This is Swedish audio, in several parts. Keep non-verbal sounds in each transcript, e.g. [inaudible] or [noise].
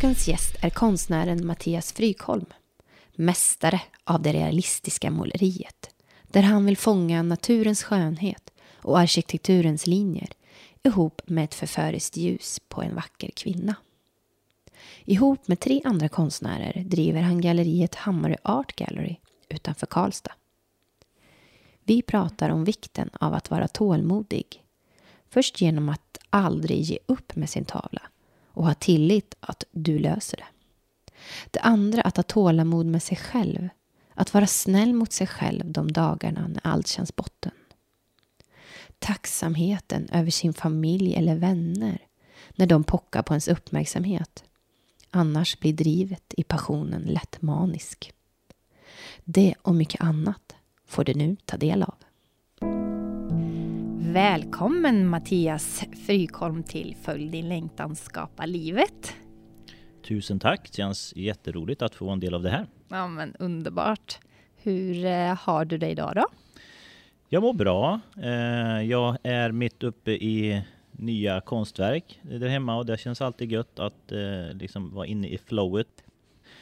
Dagens gäst är konstnären Mattias Frykholm. Mästare av det realistiska måleriet. Där han vill fånga naturens skönhet och arkitekturens linjer ihop med ett förföriskt ljus på en vacker kvinna. Ihop med tre andra konstnärer driver han galleriet Hammarö Art Gallery utanför Karlstad. Vi pratar om vikten av att vara tålmodig. Först genom att aldrig ge upp med sin tavla och ha tillit att du löser det. Det andra att ha tålamod med sig själv. Att vara snäll mot sig själv de dagarna när allt känns botten. Tacksamheten över sin familj eller vänner när de pockar på ens uppmärksamhet. Annars blir drivet i passionen lätt manisk. Det och mycket annat får du nu ta del av. Välkommen Mattias Frykholm till Följ din längtan skapa livet. Tusen tack, det känns jätteroligt att få vara en del av det här. Ja men underbart. Hur eh, har du det idag då? Jag mår bra. Eh, jag är mitt uppe i nya konstverk där hemma och det känns alltid gött att eh, liksom vara inne i flowet.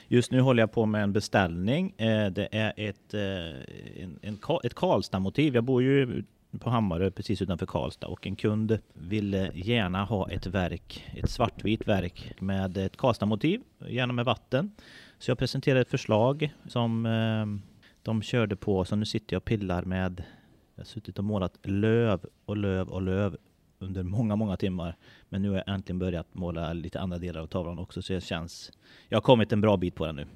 Just nu håller jag på med en beställning. Det är ett, en, en, ett Karlstad-motiv. Jag bor ju på Hammarö precis utanför Karlstad och en kund ville gärna ha ett verk, ett svartvitt verk med ett Karlstad-motiv, gärna med vatten. Så jag presenterade ett förslag som eh, de körde på, så nu sitter jag och pillar med, jag har suttit och målat löv och löv och löv under många, många timmar. Men nu har jag äntligen börjat måla lite andra delar av tavlan också, så det känns, jag har kommit en bra bit på den nu.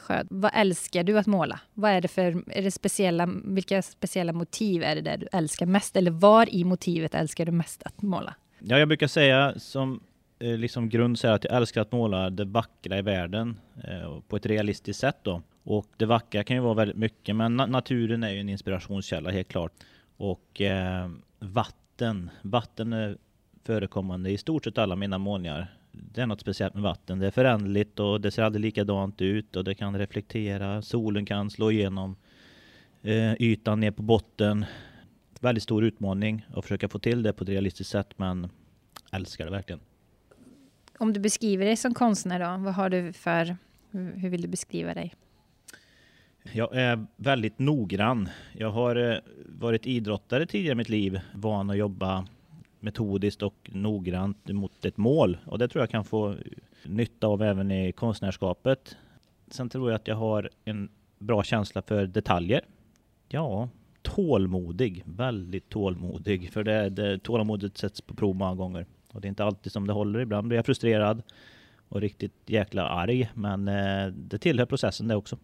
Skönt. Vad älskar du att måla? Vad är det för, är det speciella, vilka speciella motiv är det där du älskar mest? Eller var i motivet älskar du mest att måla? Ja, jag brukar säga som eh, liksom grund så att jag älskar att måla det vackra i världen eh, på ett realistiskt sätt då. Och det vackra kan ju vara väldigt mycket, men na naturen är ju en inspirationskälla helt klart. Och eh, vatten, vatten är förekommande i stort sett alla mina målningar det är något speciellt med vatten. Det är föränderligt och det ser aldrig likadant ut och det kan reflektera. Solen kan slå igenom eh, ytan ner på botten. Väldigt stor utmaning att försöka få till det på ett realistiskt sätt men älskar det verkligen. Om du beskriver dig som konstnär då, vad har du för, hur vill du beskriva dig? Jag är väldigt noggrann. Jag har eh, varit idrottare tidigare i mitt liv, van att jobba metodiskt och noggrant mot ett mål. Och det tror jag kan få nytta av även i konstnärskapet. Sen tror jag att jag har en bra känsla för detaljer. Ja, tålmodig, väldigt tålmodig. För det, det, tålamodet sätts på prov många gånger. Och det är inte alltid som det håller. Ibland blir jag frustrerad och riktigt jäkla arg. Men eh, det tillhör processen det också.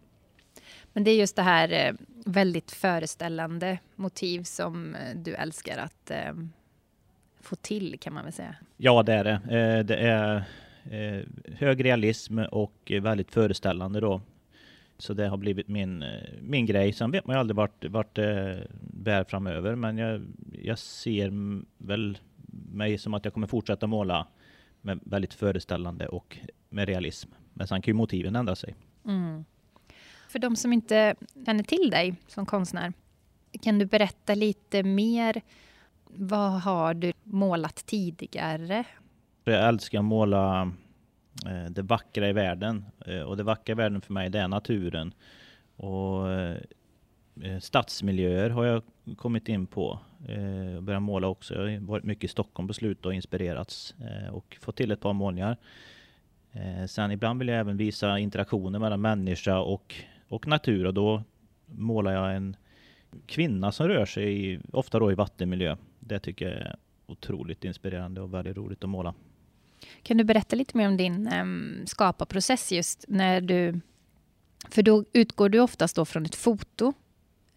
Men det är just det här eh, väldigt föreställande motiv som eh, du älskar att eh, få till kan man väl säga? Ja, det är det. Eh, det är eh, hög realism och väldigt föreställande då. Så det har blivit min, eh, min grej. Sen vet man ju aldrig vart, vart det bär framöver, men jag, jag ser väl mig som att jag kommer fortsätta måla med väldigt föreställande och med realism. Men sen kan ju motiven ändra sig. Mm. För de som inte känner till dig som konstnär, kan du berätta lite mer vad har du målat tidigare? Jag älskar att måla eh, det vackra i världen. Eh, och det vackra i världen för mig, det är naturen. Och eh, stadsmiljöer har jag kommit in på. Jag börjat måla också. Jag har varit mycket i Stockholm på slutet och inspirerats och fått till ett par målningar. Sen ibland vill jag även visa interaktioner mellan människa och, och natur och då målar jag en kvinna som rör sig, i, ofta då i vattenmiljö. Det tycker jag är otroligt inspirerande och väldigt roligt att måla. Kan du berätta lite mer om din um, skaparprocess just när du... För då utgår du oftast då från ett foto.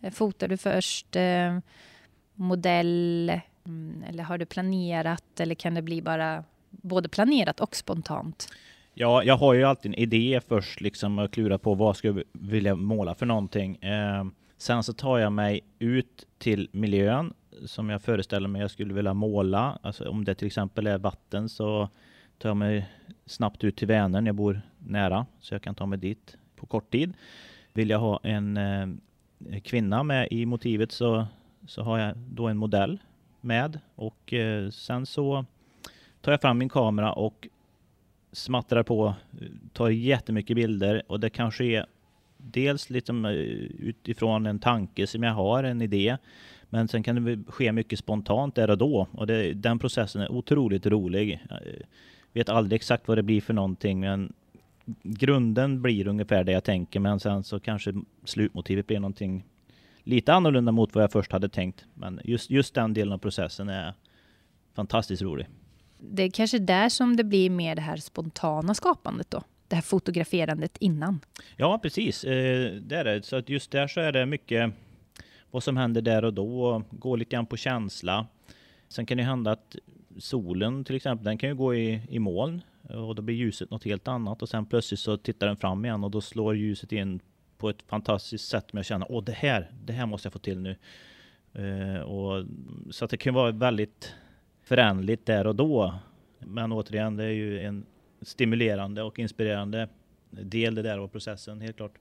Eh, fotar du först eh, modell mm, eller har du planerat eller kan det bli bara både planerat och spontant? Ja, jag har ju alltid en idé först liksom och klura på vad ska jag vilja måla för någonting. Eh, sen så tar jag mig ut till miljön som jag föreställer mig jag skulle vilja måla. Alltså om det till exempel är vatten så tar jag mig snabbt ut till Vänern. Jag bor nära så jag kan ta mig dit på kort tid. Vill jag ha en eh, kvinna med i motivet så, så har jag då en modell med och eh, sen så tar jag fram min kamera och smattrar på, tar jättemycket bilder och det kanske är dels liksom eh, utifrån en tanke som jag har, en idé. Men sen kan det ske mycket spontant där och då och det, den processen är otroligt rolig. Jag vet aldrig exakt vad det blir för någonting men grunden blir ungefär det jag tänker men sen så kanske slutmotivet blir någonting lite annorlunda mot vad jag först hade tänkt. Men just, just den delen av processen är fantastiskt rolig det är kanske där som det blir mer det här spontana skapandet då? Det här fotograferandet innan? Ja, precis. Eh, det är det. Så att just där så är det mycket vad som händer där och då. och Gå lite grann på känsla. Sen kan det hända att solen till exempel, den kan ju gå i, i moln och då blir ljuset något helt annat och sen plötsligt så tittar den fram igen och då slår ljuset in på ett fantastiskt sätt som jag känner, åh det här, det här måste jag få till nu. Uh, och, så att det kan vara väldigt föränderligt där och då. Men återigen, det är ju en stimulerande och inspirerande del det där av processen, helt klart.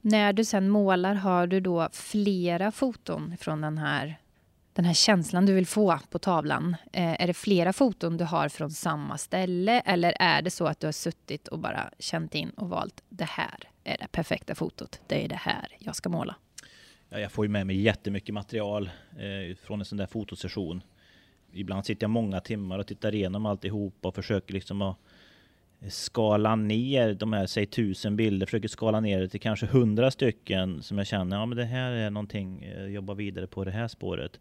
När du sen målar, har du då flera foton från den här, den här känslan du vill få på tavlan? Eh, är det flera foton du har från samma ställe eller är det så att du har suttit och bara känt in och valt det här är det perfekta fotot, det är det här jag ska måla? Ja, jag får ju med mig jättemycket material eh, från en sån där fotosession ibland sitter jag många timmar och tittar igenom alltihop och försöker liksom att skala ner de här, säg tusen bilder, försöker skala ner det till kanske hundra stycken som jag känner, ja men det här är någonting, jag jobba vidare på det här spåret.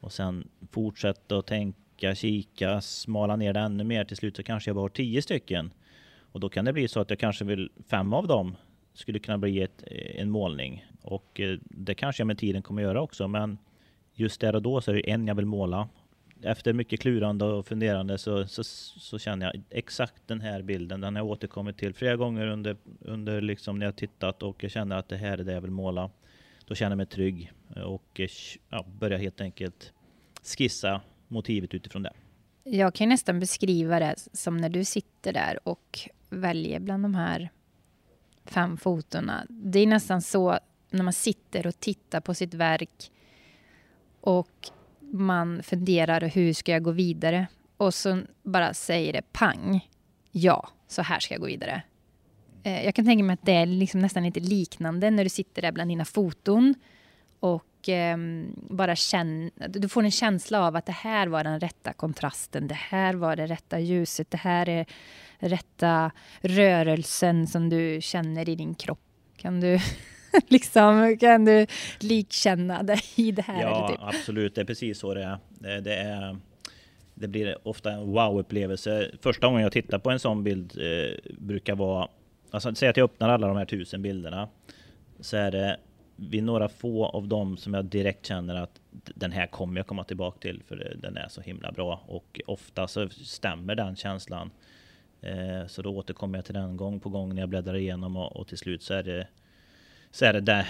Och sen fortsätta att tänka, kika, smala ner det ännu mer. Till slut så kanske jag bara har tio stycken. Och då kan det bli så att jag kanske vill, fem av dem skulle kunna bli ett, eh, en målning. Och eh, det kanske jag med tiden kommer göra också, men just där och då så är det en jag vill måla efter mycket klurande och funderande så, så, så, känner jag exakt den här bilden. Den har jag återkommit till flera gånger under, under liksom när jag tittat och jag känner att det här är det jag vill måla. Då känner jag mig trygg och eh, ja, börjar helt enkelt skissa motivet utifrån det. Jag kan nästan beskriva det som när du sitter där och väljer bland de här fem fotona. Det är nästan så när man sitter och tittar på sitt verk och man funderar hur ska jag gå vidare? Och så bara säger det pang. Ja, så här ska jag gå vidare. Eh, jag kan tänka mig att det är liksom nästan lite liknande när du sitter där bland dina foton och eh, bara känner, du får en känsla av att det här var den rätta kontrasten, det här var det rätta ljuset, det här är rätta rörelsen som du känner i din kropp. Kan du [laughs] [laughs] liksom, kan du likkänna dig i det här? Ja, typ? absolut. Det är precis så det är. Det, det, är, det blir ofta en wow-upplevelse. Första gången jag tittar på en sån bild eh, brukar vara... Alltså, säg att jag öppnar alla de här tusen bilderna. Så är det vid några få av dem som jag direkt känner att den här kommer jag komma tillbaka till för den är så himla bra. Och ofta så stämmer den känslan. Eh, så då återkommer jag till den gång på gång när jag bläddrar igenom och, och till slut så är det så är det där.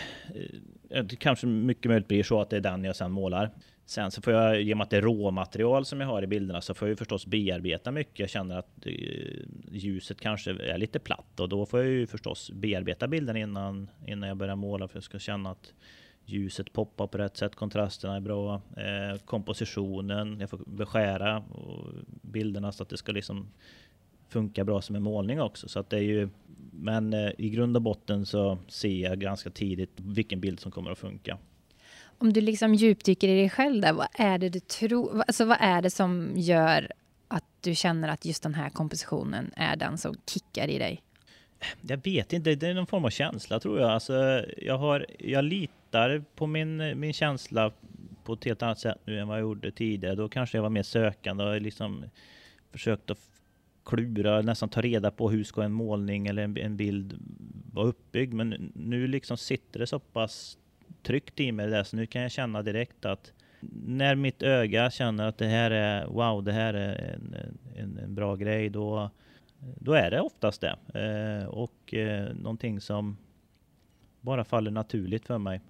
Eh, det kanske mycket möjligt blir så att det är den jag sen målar. Sen så får jag, genom att det är råmaterial som jag har i bilderna, så får jag förstås bearbeta mycket. Jag känner att eh, ljuset kanske är lite platt och då får jag ju förstås bearbeta bilden innan, innan jag börjar måla för jag ska känna att ljuset poppar på rätt sätt, kontrasterna är bra, eh, kompositionen, jag får beskära bilderna så att det ska liksom funka bra som en målning också. Så att det är ju Men eh, i grund och botten så ser jag ganska tidigt vilken bild som kommer att funka. Om du liksom djupdyker i dig själv där, vad är det du tror, alltså vad är det som gör att du känner att just den här kompositionen är den som kickar i dig? Jag vet inte, det är någon form av känsla tror jag. Alltså, jag, har, jag litar på min, min känsla på ett helt annat sätt nu än vad jag gjorde tidigare. Då kanske jag var mer sökande och liksom försökt att klura, nästan ta reda på hur ska en målning eller en, en bild vara uppbyggd. Men nu liksom sitter det så pass tryggt i mig där så nu kan jag känna direkt att när mitt öga känner att det här är wow, det här är en, en, en bra grej, då, då är det oftast det. Eh, och eh, någonting som bara faller naturligt för mig.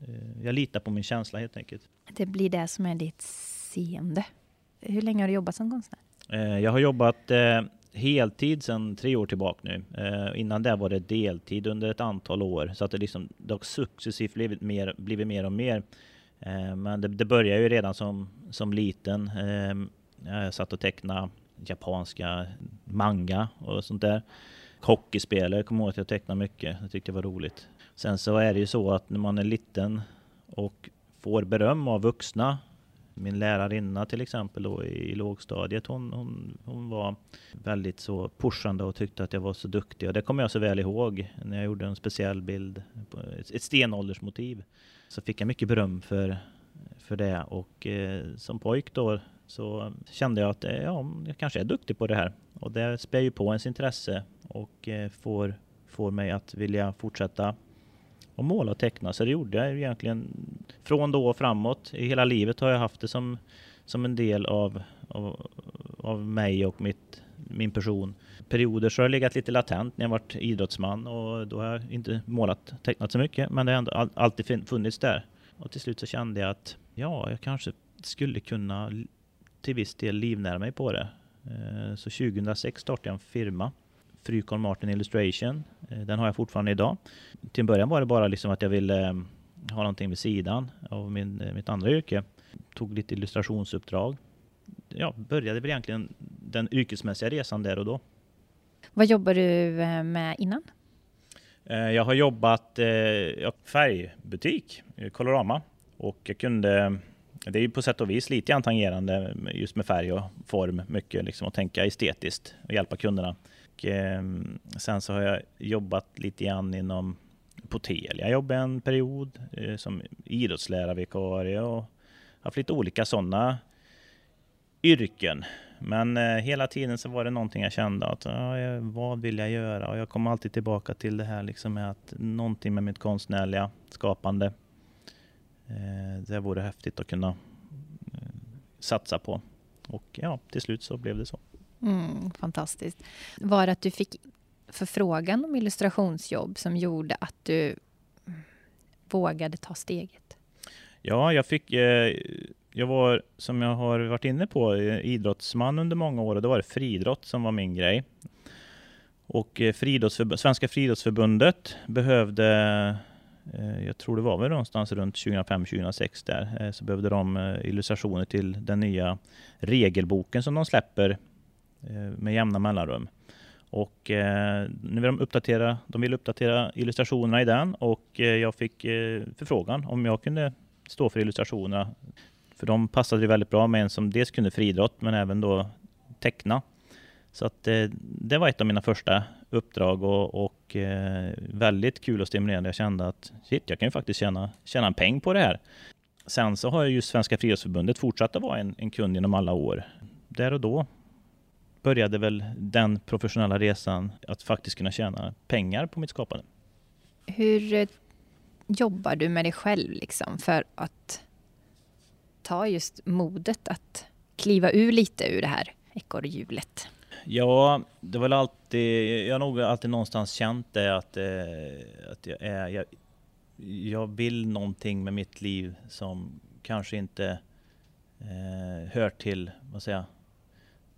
Eh, jag litar på min känsla helt enkelt. Det blir det som är ditt seende. Hur länge har du jobbat som konstnär? Eh, jag har jobbat eh, heltid sedan tre år tillbaka nu. Eh, innan det var det deltid under ett antal år. Så att det, liksom, det har successivt blivit mer, blivit mer och mer. Eh, men det, det började ju redan som, som liten. Eh, jag satt och tecknade japanska manga och sånt där. Hockeyspelare, kommer ihåg att jag tecknade mycket. Jag tyckte det var roligt. Sen så är det ju så att när man är liten och får beröm av vuxna min lärarinna till exempel då i lågstadiet, hon, hon, hon var väldigt så pushande och tyckte att jag var så duktig. Och det kommer jag så väl ihåg när jag gjorde en speciell bild, ett stenåldersmotiv. Så fick jag mycket beröm för, för det och eh, som pojk då så kände jag att eh, ja, jag kanske är duktig på det här. Och det spär ju på ens intresse och eh, får, får mig att vilja fortsätta och måla och teckna. Så det gjorde jag egentligen från då och framåt. I hela livet har jag haft det som, som en del av, av, av mig och mitt, min person. Perioder så har jag legat lite latent när jag varit idrottsman och då har jag inte målat, tecknat så mycket. Men det har ändå alltid funnits där. Och till slut så kände jag att ja, jag kanske skulle kunna till viss del livnära mig på det. Eh, så 2006 startade jag en firma Frykholm Martin Illustration. Eh, den har jag fortfarande idag. Till en början var det bara liksom att jag ville eh, ha någonting vid sidan av min, eh, mitt andra yrke. Tog lite illustrationsuppdrag. Ja, började väl egentligen den yrkesmässiga resan där och då. Vad jobbar du med innan? Jag har jobbat i färgbutik, Colorama. Och jag kunde, det är ju på sätt och vis lite tangerande just med färg och form mycket, liksom att tänka estetiskt och hjälpa kunderna. Och eh, sen så har jag jobbat lite grann inom på Telia. Jag jobbade en period eh, som idrottslärarvikarie och haft lite olika sådana yrken. Men eh, hela tiden så var det någonting jag kände att ja, vad vill jag göra? Och jag kom alltid tillbaka till det här liksom med att någonting med mitt konstnärliga skapande. Eh, det vore häftigt att kunna eh, satsa på. Och ja, till slut så blev det så. Mm, fantastiskt. Var det att du fick förfrågan om illustrationsjobb som gjorde att du vågade ta steget? Ja, jag fick... Eh, jag var, som jag har varit inne på, eh, idrottsman under många år och då var det friidrott som var min grej. Och eh, Svenska friidrottsförbundet behövde, eh, jag tror det var väl någonstans runt 2005-2006 där, eh, så behövde de eh, illustrationer till den nya regelboken som de släpper Eh, med jämna mellanrum. Och eh, nu vill de uppdatera, de vill uppdatera illustrationerna i den och eh, jag fick eh, förfrågan om jag kunde stå för illustrationerna. För de passade väldigt bra med en som dels kunde friidrott men även då teckna. Så att eh, det var ett av mina första uppdrag och, och eh, väldigt kul och stimulerande. Jag kände att shit, jag kan ju faktiskt tjäna, tjäna en peng på det här. Sen så har ju Svenska Friidrottsförbundet fortsatt att vara en, en kund genom alla år. Där och då började väl den professionella resan att faktiskt kunna tjäna pengar på mitt skapande. Hur eh, jobbar du med dig själv liksom för att ta just modet att kliva ur lite ur det här ekorrhjulet? Ja, det var alltid, jag har nog alltid någonstans känt det att, eh, att jag, är, jag, jag vill någonting med mitt liv som kanske inte eh, hör till, vad säger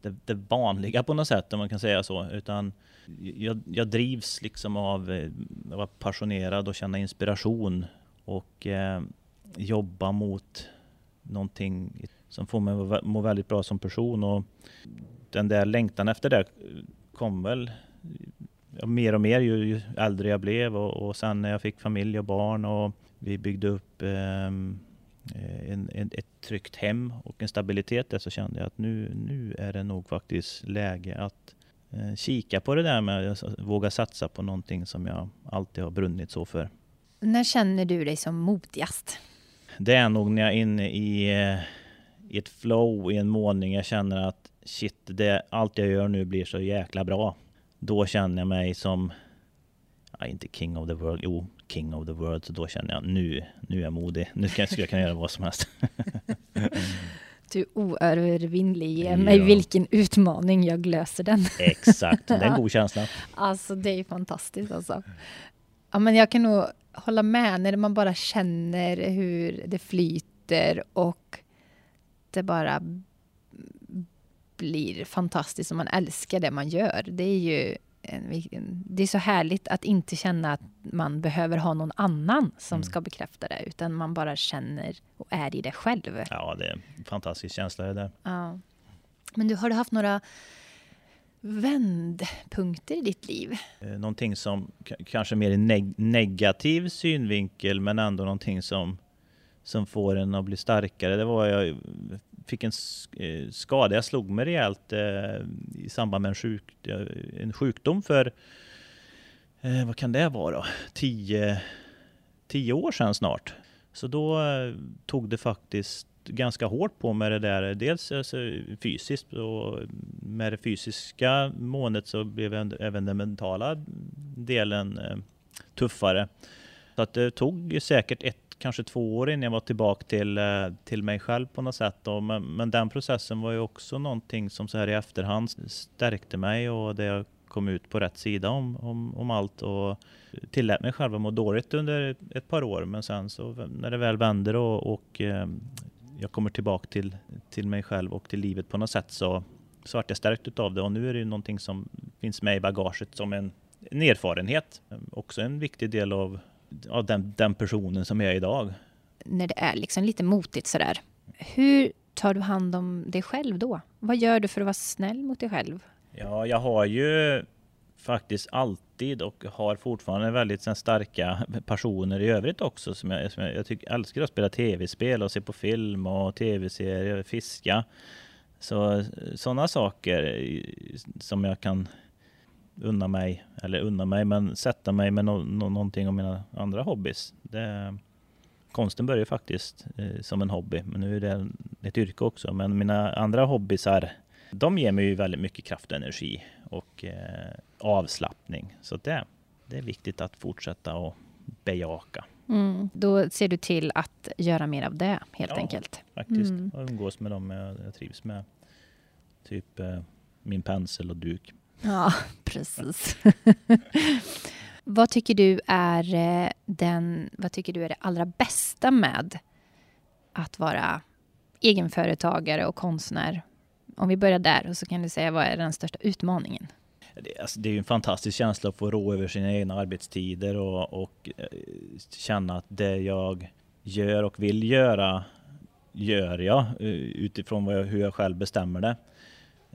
det, det vanliga på något sätt om man kan säga så. Utan jag, jag drivs liksom av eh, att vara passionerad och känna inspiration och eh, jobba mot någonting som får mig att må väldigt bra som person. Och den där längtan efter det kom väl mer och mer ju, ju äldre jag blev och, och sen när jag fick familj och barn och vi byggde upp eh, en, en, ett tryggt hem och en stabilitet där så kände jag att nu, nu är det nog faktiskt läge att eh, kika på det där med att våga satsa på någonting som jag alltid har brunnit så för. När känner du dig som modigast? Det är nog när jag är inne i, eh, i ett flow, i en målning. Jag känner att shit, det, allt jag gör nu blir så jäkla bra. Då känner jag mig som, ja, inte king of the world, jo, king of the world. Så då känner jag nu, nu är jag modig. Nu ska jag kunna göra vad som helst. [laughs] Du oövervinnlig. Ge mig ja. vilken utmaning, jag löser den. Exakt, det är en [laughs] god känsla. Alltså det är fantastiskt alltså. Ja, men jag kan nog hålla med när man bara känner hur det flyter och det bara blir fantastiskt och man älskar det man gör. Det är ju det är så härligt att inte känna att man behöver ha någon annan som mm. ska bekräfta det, utan man bara känner och är i det själv. Ja, det är en fantastisk känsla det där. Ja. Men du, har du haft några vändpunkter i ditt liv? Eh, någonting som kanske mer är neg negativ synvinkel, men ändå någonting som, som får en att bli starkare. Det var jag fick en eh, skada, jag slog mig rejält eh, i samband med en, sjuk, eh, en sjukdom för, eh, vad kan det vara då? Tio, tio år sedan snart. Så då eh, tog det faktiskt ganska hårt på med det där. Dels alltså fysiskt och med det fysiska månet så blev även den mentala delen tuffare. Så att det tog säkert ett kanske två år innan jag var tillbaka till, eh, till mig själv på något sätt. Då. Men, men den processen var ju också någonting som så här i efterhand stärkte mig och det jag kom ut på rätt sida om, om, om allt och tillät mig själv att må dåligt under ett par år. Men sen så när det väl vänder och, och eh, jag kommer tillbaka till, till mig själv och till livet på något sätt så, så vart jag stärkt utav det och nu är det ju någonting som finns med i bagaget som en, en erfarenhet. Eh, också en viktig del av av den, den personen som jag är idag. När det är liksom lite motigt sådär, hur tar du hand om dig själv då? Vad gör du för att vara snäll mot dig själv? Ja, jag har ju faktiskt alltid och har fortfarande väldigt sen, starka personer i övrigt också. Som jag, som jag, jag tycker, älskar att spela tv-spel och se på film och tv-serier, fiska. Så sådana saker som jag kan unna mig, eller unna mig, men sätta mig med no, no, någonting av mina andra hobbys. Det, konsten börjar faktiskt eh, som en hobby, men nu är det ett yrke också. Men mina andra hobbysar, de ger mig ju väldigt mycket kraft och energi och eh, avslappning. Så det, det är viktigt att fortsätta och bejaka. Mm, då ser du till att göra mer av det helt ja, enkelt? faktiskt. Mm. Och umgås med dem jag, jag trivs med. Typ eh, min pensel och duk. Ja, precis. [laughs] vad tycker du är eh, den, vad tycker du är det allra bästa med att vara egenföretagare och konstnär? Om vi börjar där och så kan du säga vad är den största utmaningen? Det, alltså, det är en fantastisk känsla att få rå över sina egna arbetstider och, och eh, känna att det jag gör och vill göra gör jag eh, utifrån vad jag, hur jag själv bestämmer det.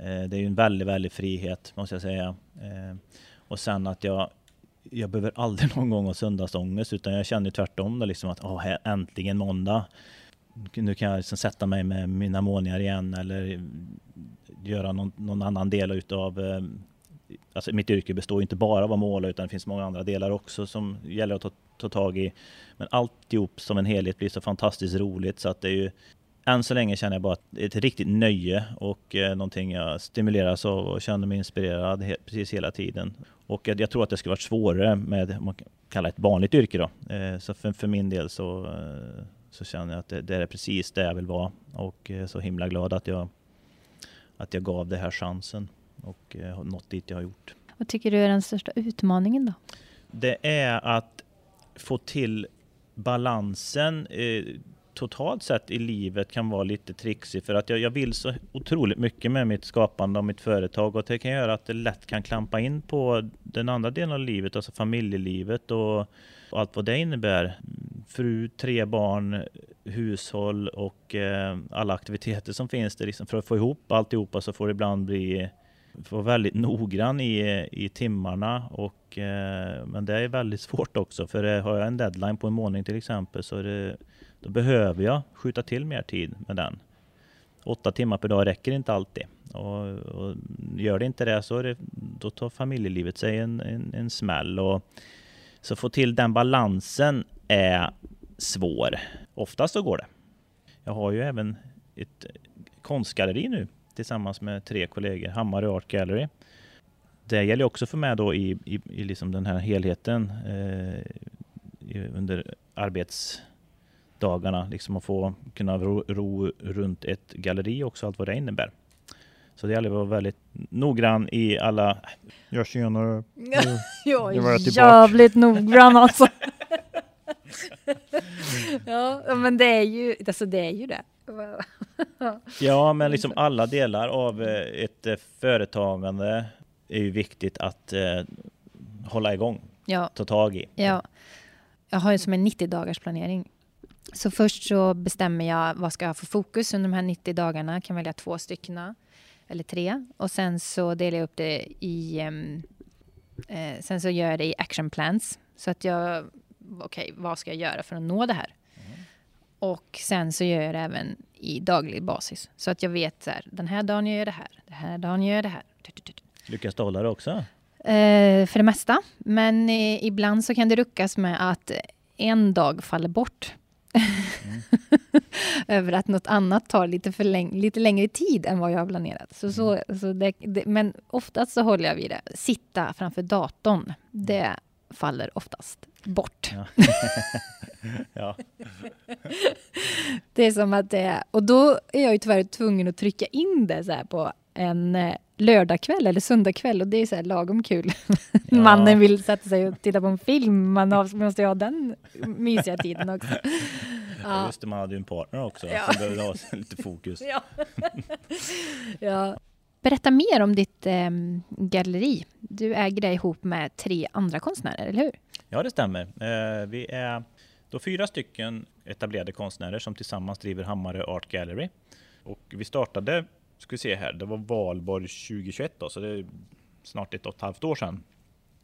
Eh, det är ju en väldig, väldigt frihet måste jag säga. Eh, och sen att jag, jag behöver aldrig [laughs] någon gång ha söndagsångest utan jag känner tvärtom då liksom att åh, äntligen måndag. Nu kan jag liksom sätta mig med mina målningar igen eller göra någon, någon annan del utav eh, Alltså mitt yrke består inte bara av att måla utan det finns många andra delar också som gäller att ta, ta tag i. Men alltihop som en helhet blir så fantastiskt roligt så att det är ju än så länge känner jag bara att det är ett riktigt nöje och eh, någonting jag stimuleras av och känner mig inspirerad he precis hela tiden. Och jag, jag, tror att det skulle varit svårare med, man kan kalla ett vanligt yrke då. Eh, så för, för, min del så, eh, så känner jag att det, det, är precis det jag vill vara och eh, så himla glad att jag, att jag gav det här chansen och eh, har nått dit jag har gjort. Vad tycker du är den största utmaningen då? Det är att få till balansen eh, totalt sett i livet kan vara lite trixig för att jag, jag vill så otroligt mycket med mitt skapande och mitt företag och det kan göra att det lätt kan klampa in på den andra delen av livet, alltså familjelivet och, och allt vad det innebär. Fru, tre barn, hushåll och eh, alla aktiviteter som finns där liksom för att få ihop alltihopa så får det ibland bli vara väldigt noggrann i, i timmarna och eh, men det är väldigt svårt också för eh, har jag en deadline på en månad till exempel så är det, då behöver jag skjuta till mer tid med den. Åtta timmar per dag räcker inte alltid och, och gör det inte det så är det, då tar familjelivet sig en, en, en smäll och så få till den balansen är svår. Oftast så går det. Jag har ju även ett konstgalleri nu tillsammans med tre kollegor, Hammarö Art Gallery. Det gäller också för mig då i, i, i liksom den här helheten eh, under arbetsdagarna, liksom att få kunna ro, ro, runt ett galleri också, allt vad det innebär. Så det gäller att vara väldigt noggrann i alla... [laughs] Jag tjenare. Jag är jävligt noggrann alltså. [laughs] ja, men det är ju, alltså det är ju det. [laughs] ja, men liksom alla delar av eh, ett eh, företagande är ju viktigt att eh, hålla igång, ja. ta tag i. Ja, jag har ju som en 90 dagars planering. Så först så bestämmer jag vad ska jag ha för fokus under de här 90 dagarna. Jag kan välja två stycken eller tre och sen så delar jag upp det i. Ehm, eh, sen så gör jag det i action plans så att jag okej, okay, vad ska jag göra för att nå det här? Mm. Och sen så gör jag det även i daglig basis. Så att jag vet så här, den här dagen gör jag det här, den här dagen gör jag det här. Lyckas du hålla det också? Eh, för det mesta. Men eh, ibland så kan det ruckas med att en dag faller bort. Mm. [laughs] Över att något annat tar lite, för läng lite längre tid än vad jag har planerat. Så, så, mm. så det, det, men oftast så håller jag vid det. Sitta framför datorn, det faller oftast bort. Ja. [laughs] ja. det är som att det är, och då är jag ju tyvärr tvungen att trycka in det så på en eh, lördagkväll eller söndagkväll och det är så lagom kul. Ja. [laughs] Mannen vill sätta sig och titta på en film, man måste ju ha den mysiga tiden också. [laughs] Ja. Just det, man hade ju en partner också ja. som behövde ha [laughs] lite fokus. Ja. ja. Berätta mer om ditt eh, galleri. Du äger det ihop med tre andra konstnärer, eller hur? Ja, det stämmer. Eh, vi är då fyra stycken etablerade konstnärer som tillsammans driver Hammarö Art Gallery. Och vi startade, ska vi se här, det var valborg 2021 då, så det är snart ett och ett halvt år sedan.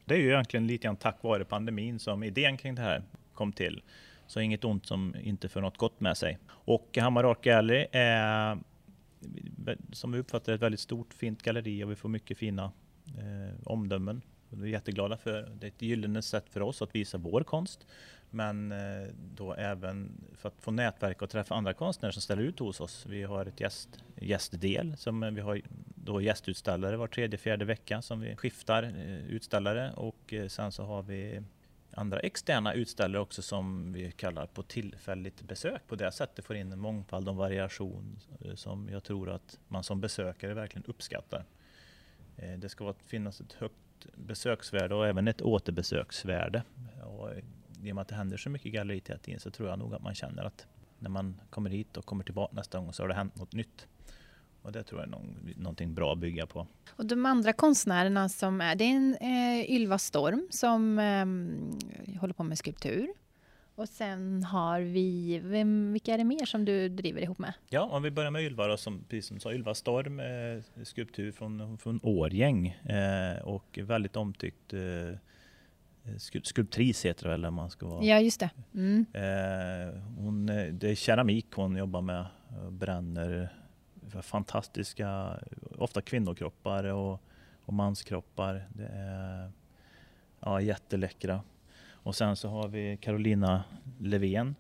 Det är ju egentligen lite grann tack vare pandemin som idén kring det här kom till. Så inget ont som inte för något gott med sig. Och Hammar Art Gallery är som vi uppfattar ett väldigt stort fint galleri och vi får mycket fina eh, omdömen. Vi är jätteglada för det är ett gyllene sätt för oss att visa vår konst. Men eh, då även för att få nätverk och träffa andra konstnärer som ställer ut hos oss. Vi har ett gäst, gästdel som vi har då gästutställare var tredje, fjärde vecka som vi skiftar eh, utställare och eh, sen så har vi andra externa utställare också som vi kallar på tillfälligt besök. På det sättet får in en mångfald och variation som jag tror att man som besökare verkligen uppskattar. Det ska finnas ett högt besöksvärde och även ett återbesöksvärde. Och i och med att det händer så mycket galleriet hela tiden så tror jag nog att man känner att när man kommer hit och kommer tillbaka nästa gång så har det hänt något nytt. Och det tror jag är någon, någonting bra att bygga på. Och de andra konstnärerna som är, det är en eh, Ylva Storm som eh, håller på med skulptur. Och sen har vi, vem, vilka är det mer som du driver ihop med? Ja, om vi börjar med Ylva då, som, precis som sa, Ylva Storm, eh, skulptur från, från Årgäng eh, och väldigt omtyckt eh, skulptris heter det väl om man ska vara. Ja, just det. Mm. Eh, hon, det är keramik hon jobbar med, bränner fantastiska, ofta kvinnokroppar och, och manskroppar. Det är ja, jätteläckra. Och sen så har vi Carolina Levén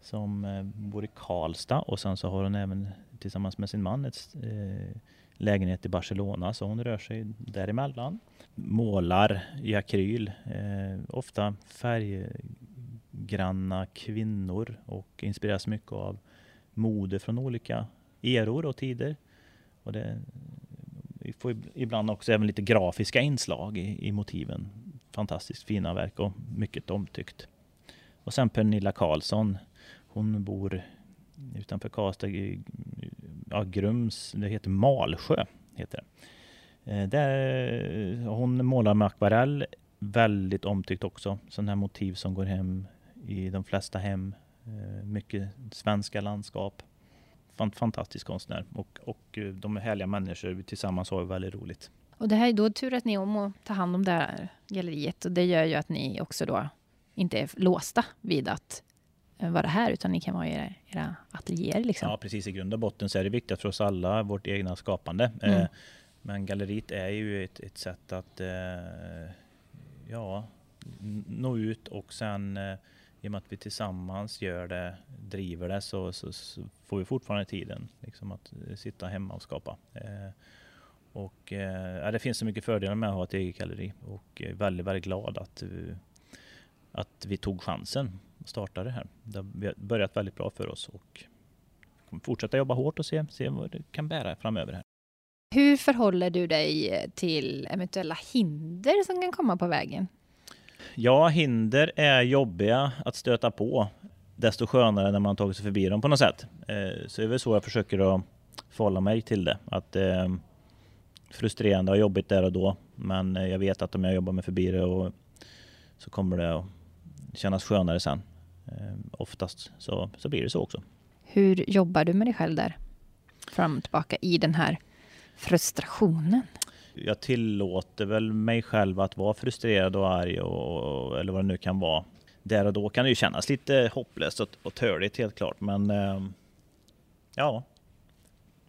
som eh, bor i Karlstad och sen så har hon även tillsammans med sin man ett eh, lägenhet i Barcelona så hon rör sig däremellan. Målar i akryl, eh, ofta färggranna kvinnor och inspireras mycket av mode från olika eror och tider. Och det, vi får ibland också även lite grafiska inslag i, i motiven. Fantastiskt fina verk och mycket omtyckt. Och sen Pernilla Karlsson. Hon bor utanför Karlstad, ja, Grums, det heter Malsjö. Heter det. Eh, där, hon målar med akvarell, väldigt omtyckt också. Sådana här motiv som går hem i de flesta hem. Eh, mycket svenska landskap fantastisk konstnär och, och eh, de är härliga människor. Tillsammans har vi väldigt roligt. Och det här är då tur att ni är om att ta hand om det här galleriet och det gör ju att ni också då inte är låsta vid att vara här utan ni kan vara i era, era ateljéer. Liksom. Ja precis, i grund och botten så är det viktigt för oss alla, vårt egna skapande. Mm. Eh, men galleriet är ju ett, ett sätt att eh, ja, nå ut och sen eh, i och med att vi tillsammans gör det, driver det så, så, så får vi fortfarande tiden liksom att sitta hemma och skapa. Eh, och eh, det finns så mycket fördelar med att ha ett eget galleri och är väldigt, väldigt glad att, att vi tog chansen starta det här. Det har börjat väldigt bra för oss och kommer fortsätta jobba hårt och se, se vad det kan bära framöver. Här. Hur förhåller du dig till eventuella hinder som kan komma på vägen? Ja, hinder är jobbiga att stöta på. Desto skönare när man tagit sig förbi dem på något sätt. Eh, så det är väl så jag försöker att förhålla mig till det. Att eh, frustrerande och jobbigt där och då. Men eh, jag vet att om jag jobbar med förbi det och så kommer det att kännas skönare sen. Oftast så, så blir det så också. Hur jobbar du med dig själv där? Fram och tillbaka i den här frustrationen? Jag tillåter väl mig själv att vara frustrerad och arg och, eller vad det nu kan vara. Där och då kan det ju kännas lite hopplöst och, och törligt helt klart. Men eh, ja,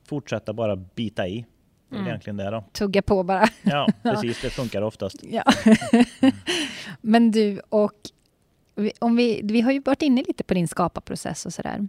fortsätta bara bita i. Det är mm. egentligen det då. Tugga på bara. Ja, [laughs] precis. Det funkar oftast. Ja. [laughs] Men du, och om vi, vi har ju varit inne lite på din skaparprocess och sådär.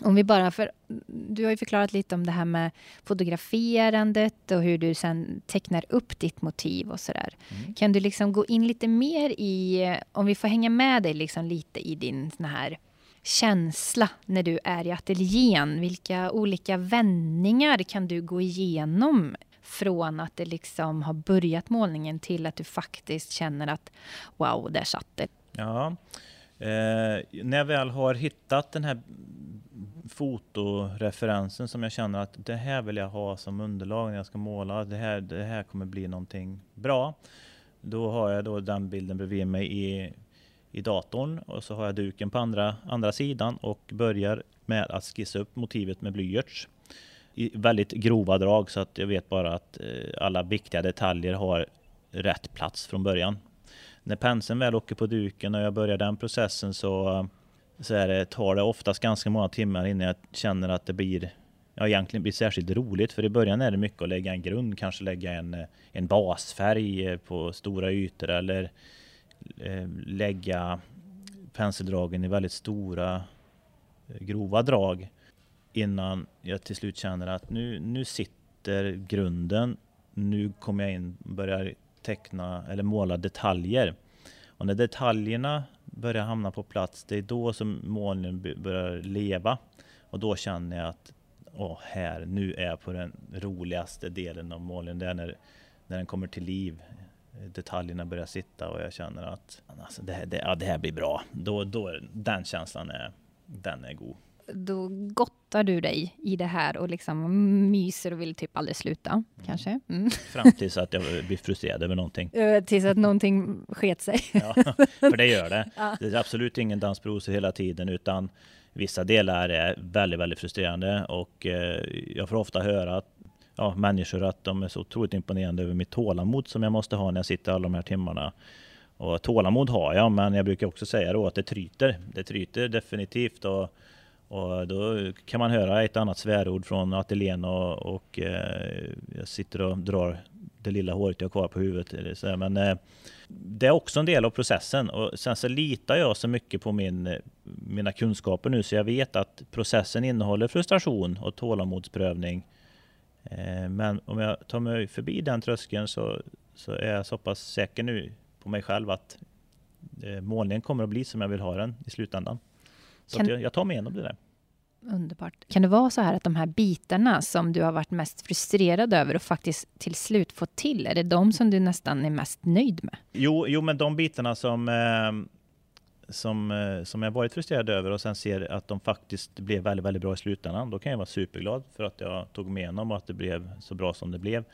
Om vi bara, för du har ju förklarat lite om det här med fotograferandet och hur du sen tecknar upp ditt motiv och sådär. Mm. Kan du liksom gå in lite mer i, om vi får hänga med dig liksom lite i din sån här känsla när du är i ateljén? Vilka olika vändningar kan du gå igenom från att det liksom har börjat målningen till att du faktiskt känner att wow, där satt det? Ja, eh, när jag väl har hittat den här fotoreferensen som jag känner att det här vill jag ha som underlag när jag ska måla. Det här, det här kommer bli någonting bra. Då har jag då den bilden bredvid mig i, i datorn och så har jag duken på andra, andra sidan och börjar med att skissa upp motivet med blyerts i väldigt grova drag så att jag vet bara att eh, alla viktiga detaljer har rätt plats från början. När penseln väl åker på duken och jag börjar den processen så så är det, tar det oftast ganska många timmar innan jag känner att det blir ja, egentligen blir särskilt roligt. För i början är det mycket att lägga en grund, kanske lägga en, en basfärg på stora ytor eller eh, lägga penseldragen i väldigt stora eh, grova drag innan jag till slut känner att nu, nu sitter grunden. Nu kommer jag in och börjar teckna eller måla detaljer. Och när detaljerna börjar hamna på plats, det är då som målningen börjar leva. Och då känner jag att åh, här, nu är jag på den roligaste delen av målningen. Det är när, när den kommer till liv. Detaljerna börjar sitta och jag känner att alltså, det, här, det, ja, det här blir bra. Då, då, den känslan är, den är god då gottar du dig i det här och liksom myser och vill typ aldrig sluta, mm. kanske? Mm. Fram [laughs] tills att jag blir frustrerad över någonting. tills att någonting sket sig. ja, för det gör det. [laughs] Ja. Det är absolut ingen dans på rosor hela tiden, utan vissa delar är väldigt, väldigt frustrerande och eh, jag får ofta höra att ja, människor att de är så otroligt imponerande över mitt tålamod som jag måste ha när jag sitter alla de här timmarna. Och tålamod har jag, men jag brukar också säga då att det tryter. Det tryter definitivt och och då kan man höra ett annat svärord från ateljén och, och eh, jag sitter och drar det lilla håret jag har kvar på huvudet. Så, men eh, det är också en del av processen och sen så litar jag så mycket på min, mina kunskaper nu så jag vet att processen innehåller frustration och tålamodsprövning. Eh, men om jag tar mig förbi den tröskeln så, så är jag så pass säker nu på mig själv att eh, målningen kommer att bli som jag vill ha den i slutändan. Så kan, jag, jag tar mig igenom det där. Underbart. Kan det vara så här att de här bitarna som du har varit mest frustrerad över och faktiskt till slut fått till, är det de som du nästan är mest nöjd med? Jo, jo men de bitarna som, eh, som, eh, som jag varit frustrerad över och sen ser att de faktiskt blev väldigt, väldigt bra i slutändan, då kan jag vara superglad för att jag tog mig igenom och att det blev så bra som det blev.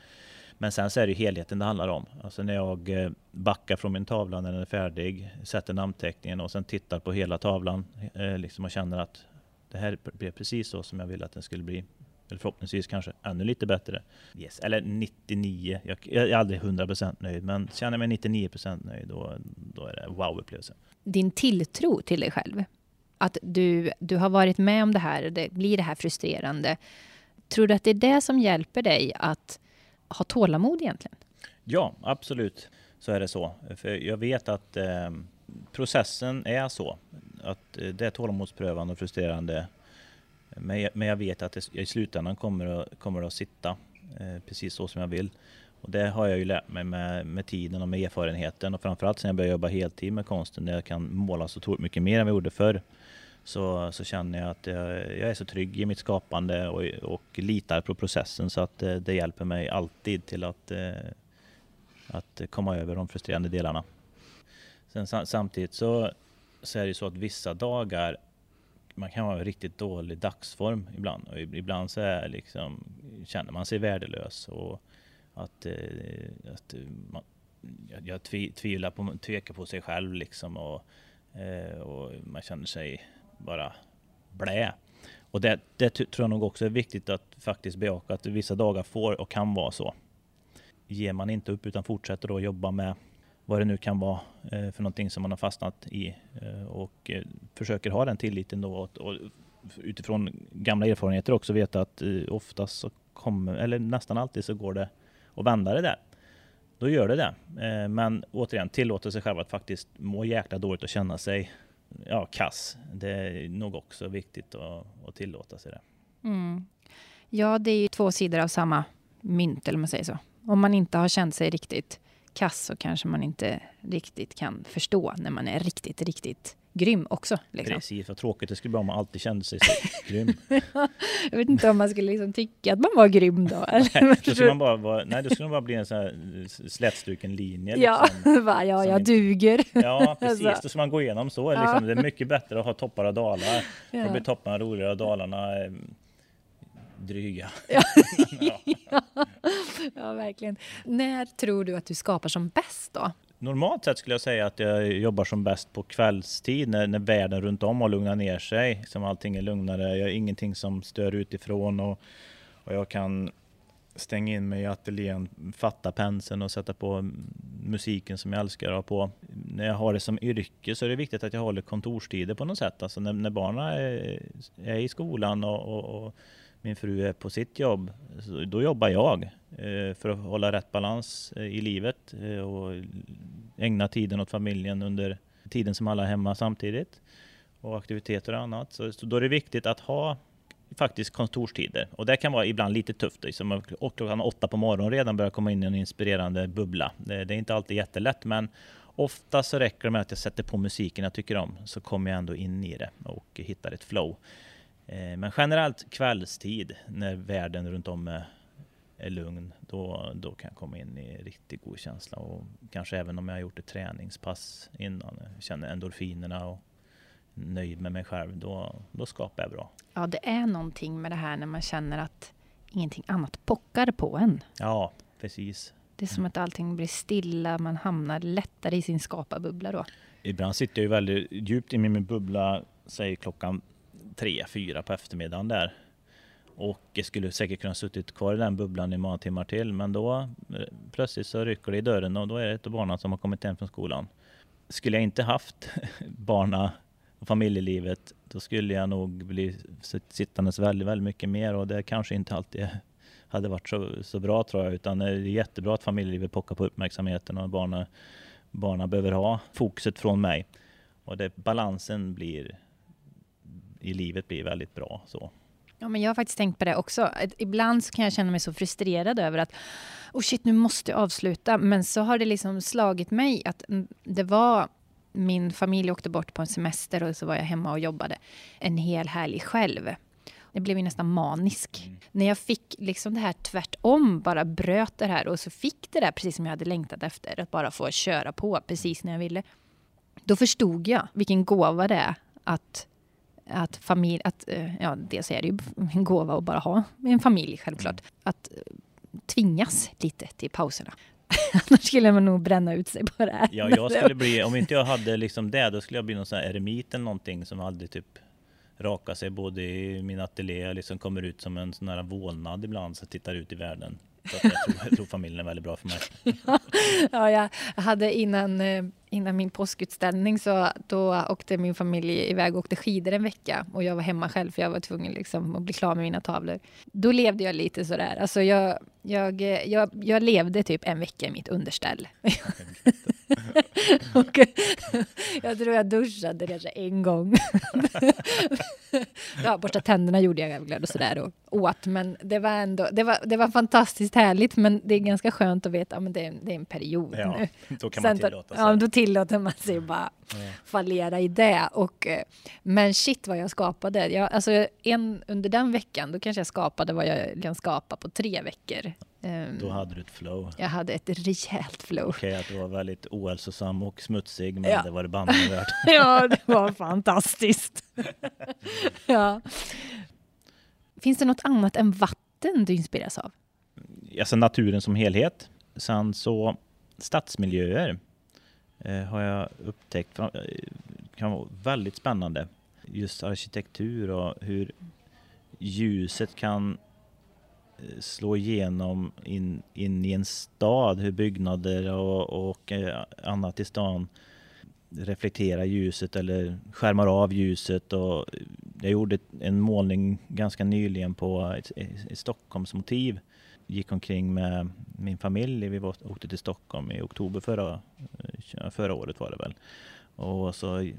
Men sen så är det helheten det handlar om. Alltså när jag eh, backar från min tavla när den är färdig, sätter namnteckningen och sen tittar på hela tavlan eh, liksom och känner att det här blev precis så som jag ville att den skulle bli. Eller förhoppningsvis kanske ännu lite bättre. Yes. Eller 99, jag, jag är aldrig 100% nöjd, men känner jag mig 99% nöjd, då, då är det wow-upplevelse. Din tilltro till dig själv, att du, du har varit med om det här, det blir det här frustrerande. Tror du att det är det som hjälper dig att ha tålamod egentligen? Ja, absolut så är det så. För jag vet att eh, processen är så. Att eh, det är tålamodsprövande och frustrerande. Men jag, men jag vet att det i slutändan kommer det kommer att sitta eh, precis så som jag vill. Och det har jag ju lärt mig med, med tiden och med erfarenheten och framförallt sen jag började jobba heltid med konsten där jag kan måla så otroligt mycket mer än vad jag gjorde förr. Så, så känner jag att jag, jag är så trygg i mitt skapande och, och litar på processen så att det, det hjälper mig alltid till att, eh, att komma över de frustrerande delarna. Sen samtidigt så, så är det så att vissa dagar man kan vara i riktigt dålig dagsform ibland och ibland så är liksom, känner man sig värdelös och att, eh, att man, jag tvivlar på, tvekar på sig själv liksom och, eh, och man känner sig bara blä. Och det, det tror jag nog också är viktigt att faktiskt bejaka att vissa dagar får och kan vara så. Ger man inte upp utan fortsätter då jobba med vad det nu kan vara eh, för någonting som man har fastnat i eh, och eh, försöker ha den tilliten då och utifrån gamla erfarenheter också veta att oftast så kommer, eller nästan alltid så går det att vända det där. Då gör det det. Men återigen, tillåta sig själv att faktiskt må jäkla dåligt och känna sig ja, kass. Det är nog också viktigt att, att tillåta sig det. Mm. Ja, det är ju två sidor av samma mynt, eller man säger så. Om man inte har känt sig riktigt kass så kanske man inte riktigt kan förstå när man är riktigt, riktigt grym också. Liksom. Precis, vad tråkigt det skulle vara om man alltid kände sig så [laughs] grym. jag vet inte om man skulle liksom tycka att man var grym då. nej, då skulle man bara vara, nej, då skulle man bara bli en sån här slätstruken linje. Ja, liksom, [laughs] va, ja jag duger. ja, [laughs] precis. Då ska man gå igenom så. Liksom. Det är mycket bättre att ha toppar och dalar. Ja. Då blir topparna roligare och dalarna eh, dryga. [laughs] ja. ja, verkligen. När tror du att du skapar som bäst då? Normalt sett skulle jag säga att jag jobbar som bäst på kvällstid när, när världen runt om har lugnat ner sig. Som allting är lugnare. Jag har ingenting som stör utifrån och, och jag kan stänga in mig i ateljén, fatta penseln och sätta på musiken som jag älskar att ha på. När jag har det som yrke så är det viktigt att jag håller kontorstider på något sätt. Alltså när, när barnen är, är i skolan och, och, och min fru är på sitt jobb, då jobbar jag eh, för att hålla rätt balans eh, i livet eh, och ägna tiden åt familjen under tiden som alla är hemma samtidigt och aktiviteter och annat. Så, då är det viktigt att ha faktiskt kontorstider och det kan vara ibland lite tufft. Liksom klockan åtta på morgonen redan börjar komma in i en inspirerande bubbla. Det, det är inte alltid jättelätt men ofta så räcker det med att jag sätter på musiken jag tycker om så kommer jag ändå in i det och hittar ett flow. Eh, men generellt kvällstid när världen runt om är, är lugn, då, då kan jag komma in i riktigt god känsla. Och kanske även om jag har gjort ett träningspass innan, känner endorfinerna och nöjd med mig själv, då, då skapar jag bra. Ja, det är någonting med det här när man känner att ingenting annat pockar på en. Ja, precis. Det är som att allting blir stilla, man hamnar lättare i sin skaparbubbla då. Ibland sitter jag ju väldigt djupt i min bubbla, säg klockan tre, fyra på eftermiddagen där. Och jag skulle säkert kunna suttit kvar i den bubblan i många timmar till. Men då eh, plötsligt så rycker det i dörren och då är det ett av barnen som har kommit hem från skolan. Skulle jag inte haft [laughs] barna och familjelivet då skulle jag nog bli sittandes väldigt, väldigt mycket mer och det kanske inte alltid hade varit så, så bra tror jag. Utan det är jättebra att familjelivet pockar på uppmärksamheten och barnen, barnen behöver ha fokuset från mig. Och det, balansen blir i livet blir väldigt bra. Så. Ja, men jag har faktiskt tänkt på det också. Ibland så kan jag känna mig så frustrerad över att oh shit, nu måste jag avsluta. Men så har det liksom slagit mig att det var min familj åkte bort på en semester och så var jag hemma och jobbade en hel helg själv. Jag blev ju nästan manisk. Mm. När jag fick liksom det här tvärtom, bara bröt det här och så fick det där precis som jag hade längtat efter, att bara få köra på precis när jag ville. Då förstod jag vilken gåva det är att att familj, att, eh, ja, dels är det ju en gåva att bara ha en familj självklart. Mm. Att eh, tvingas lite till pauserna. [laughs] Annars skulle man nog bränna ut sig på det här. Ja, jag skulle [laughs] bli, om inte jag hade liksom det, då skulle jag bli någon sån här eremit eller någonting som aldrig typ raka sig både i min ateljé, liksom kommer ut som en sån här vålnad ibland, så tittar ut i världen. Så jag, tror, jag tror familjen är väldigt bra för mig. [laughs] ja, jag hade innan, eh, innan min påskutställning så då åkte min familj iväg och åkte skidor en vecka och jag var hemma själv för jag var tvungen liksom att bli klar med mina tavlor. Då levde jag lite sådär, alltså jag, jag, jag, jag levde typ en vecka i mitt underställ. [laughs] och jag tror jag duschade kanske en gång. [laughs] ja, borsta tänderna gjorde jag väl och sådär och åt. Men det var ändå, det var, det var fantastiskt härligt. Men det är ganska skönt att veta att det, är, det är en period ja, nu. Då kan man tillåta sig. Ja, då tillåter man sig bara fallera i det. Och, eh, men shit vad jag skapade. Jag, alltså, en, under den veckan, då kanske jag skapade vad jag kan skapa på tre veckor. Um, Då hade du ett flow. Jag hade ett rejält flow. Okej, okay, att du var väldigt ohälsosam och smutsig, men ja. det var det bandet värt. [laughs] ja, det var fantastiskt. [laughs] ja. Finns det något annat än vatten du inspireras av? Alltså naturen som helhet. Sen så stadsmiljöer Eh, har jag upptäckt eh, kan vara väldigt spännande. Just arkitektur och hur ljuset kan eh, slå igenom in, in i en stad, hur byggnader och, och annat i stan reflekterar ljuset eller skärmar av ljuset. Och jag gjorde en målning ganska nyligen på ett, ett Stockholmsmotiv. Gick omkring med min familj. Vi åkte till Stockholm i oktober förra, förra året var det väl. Och så,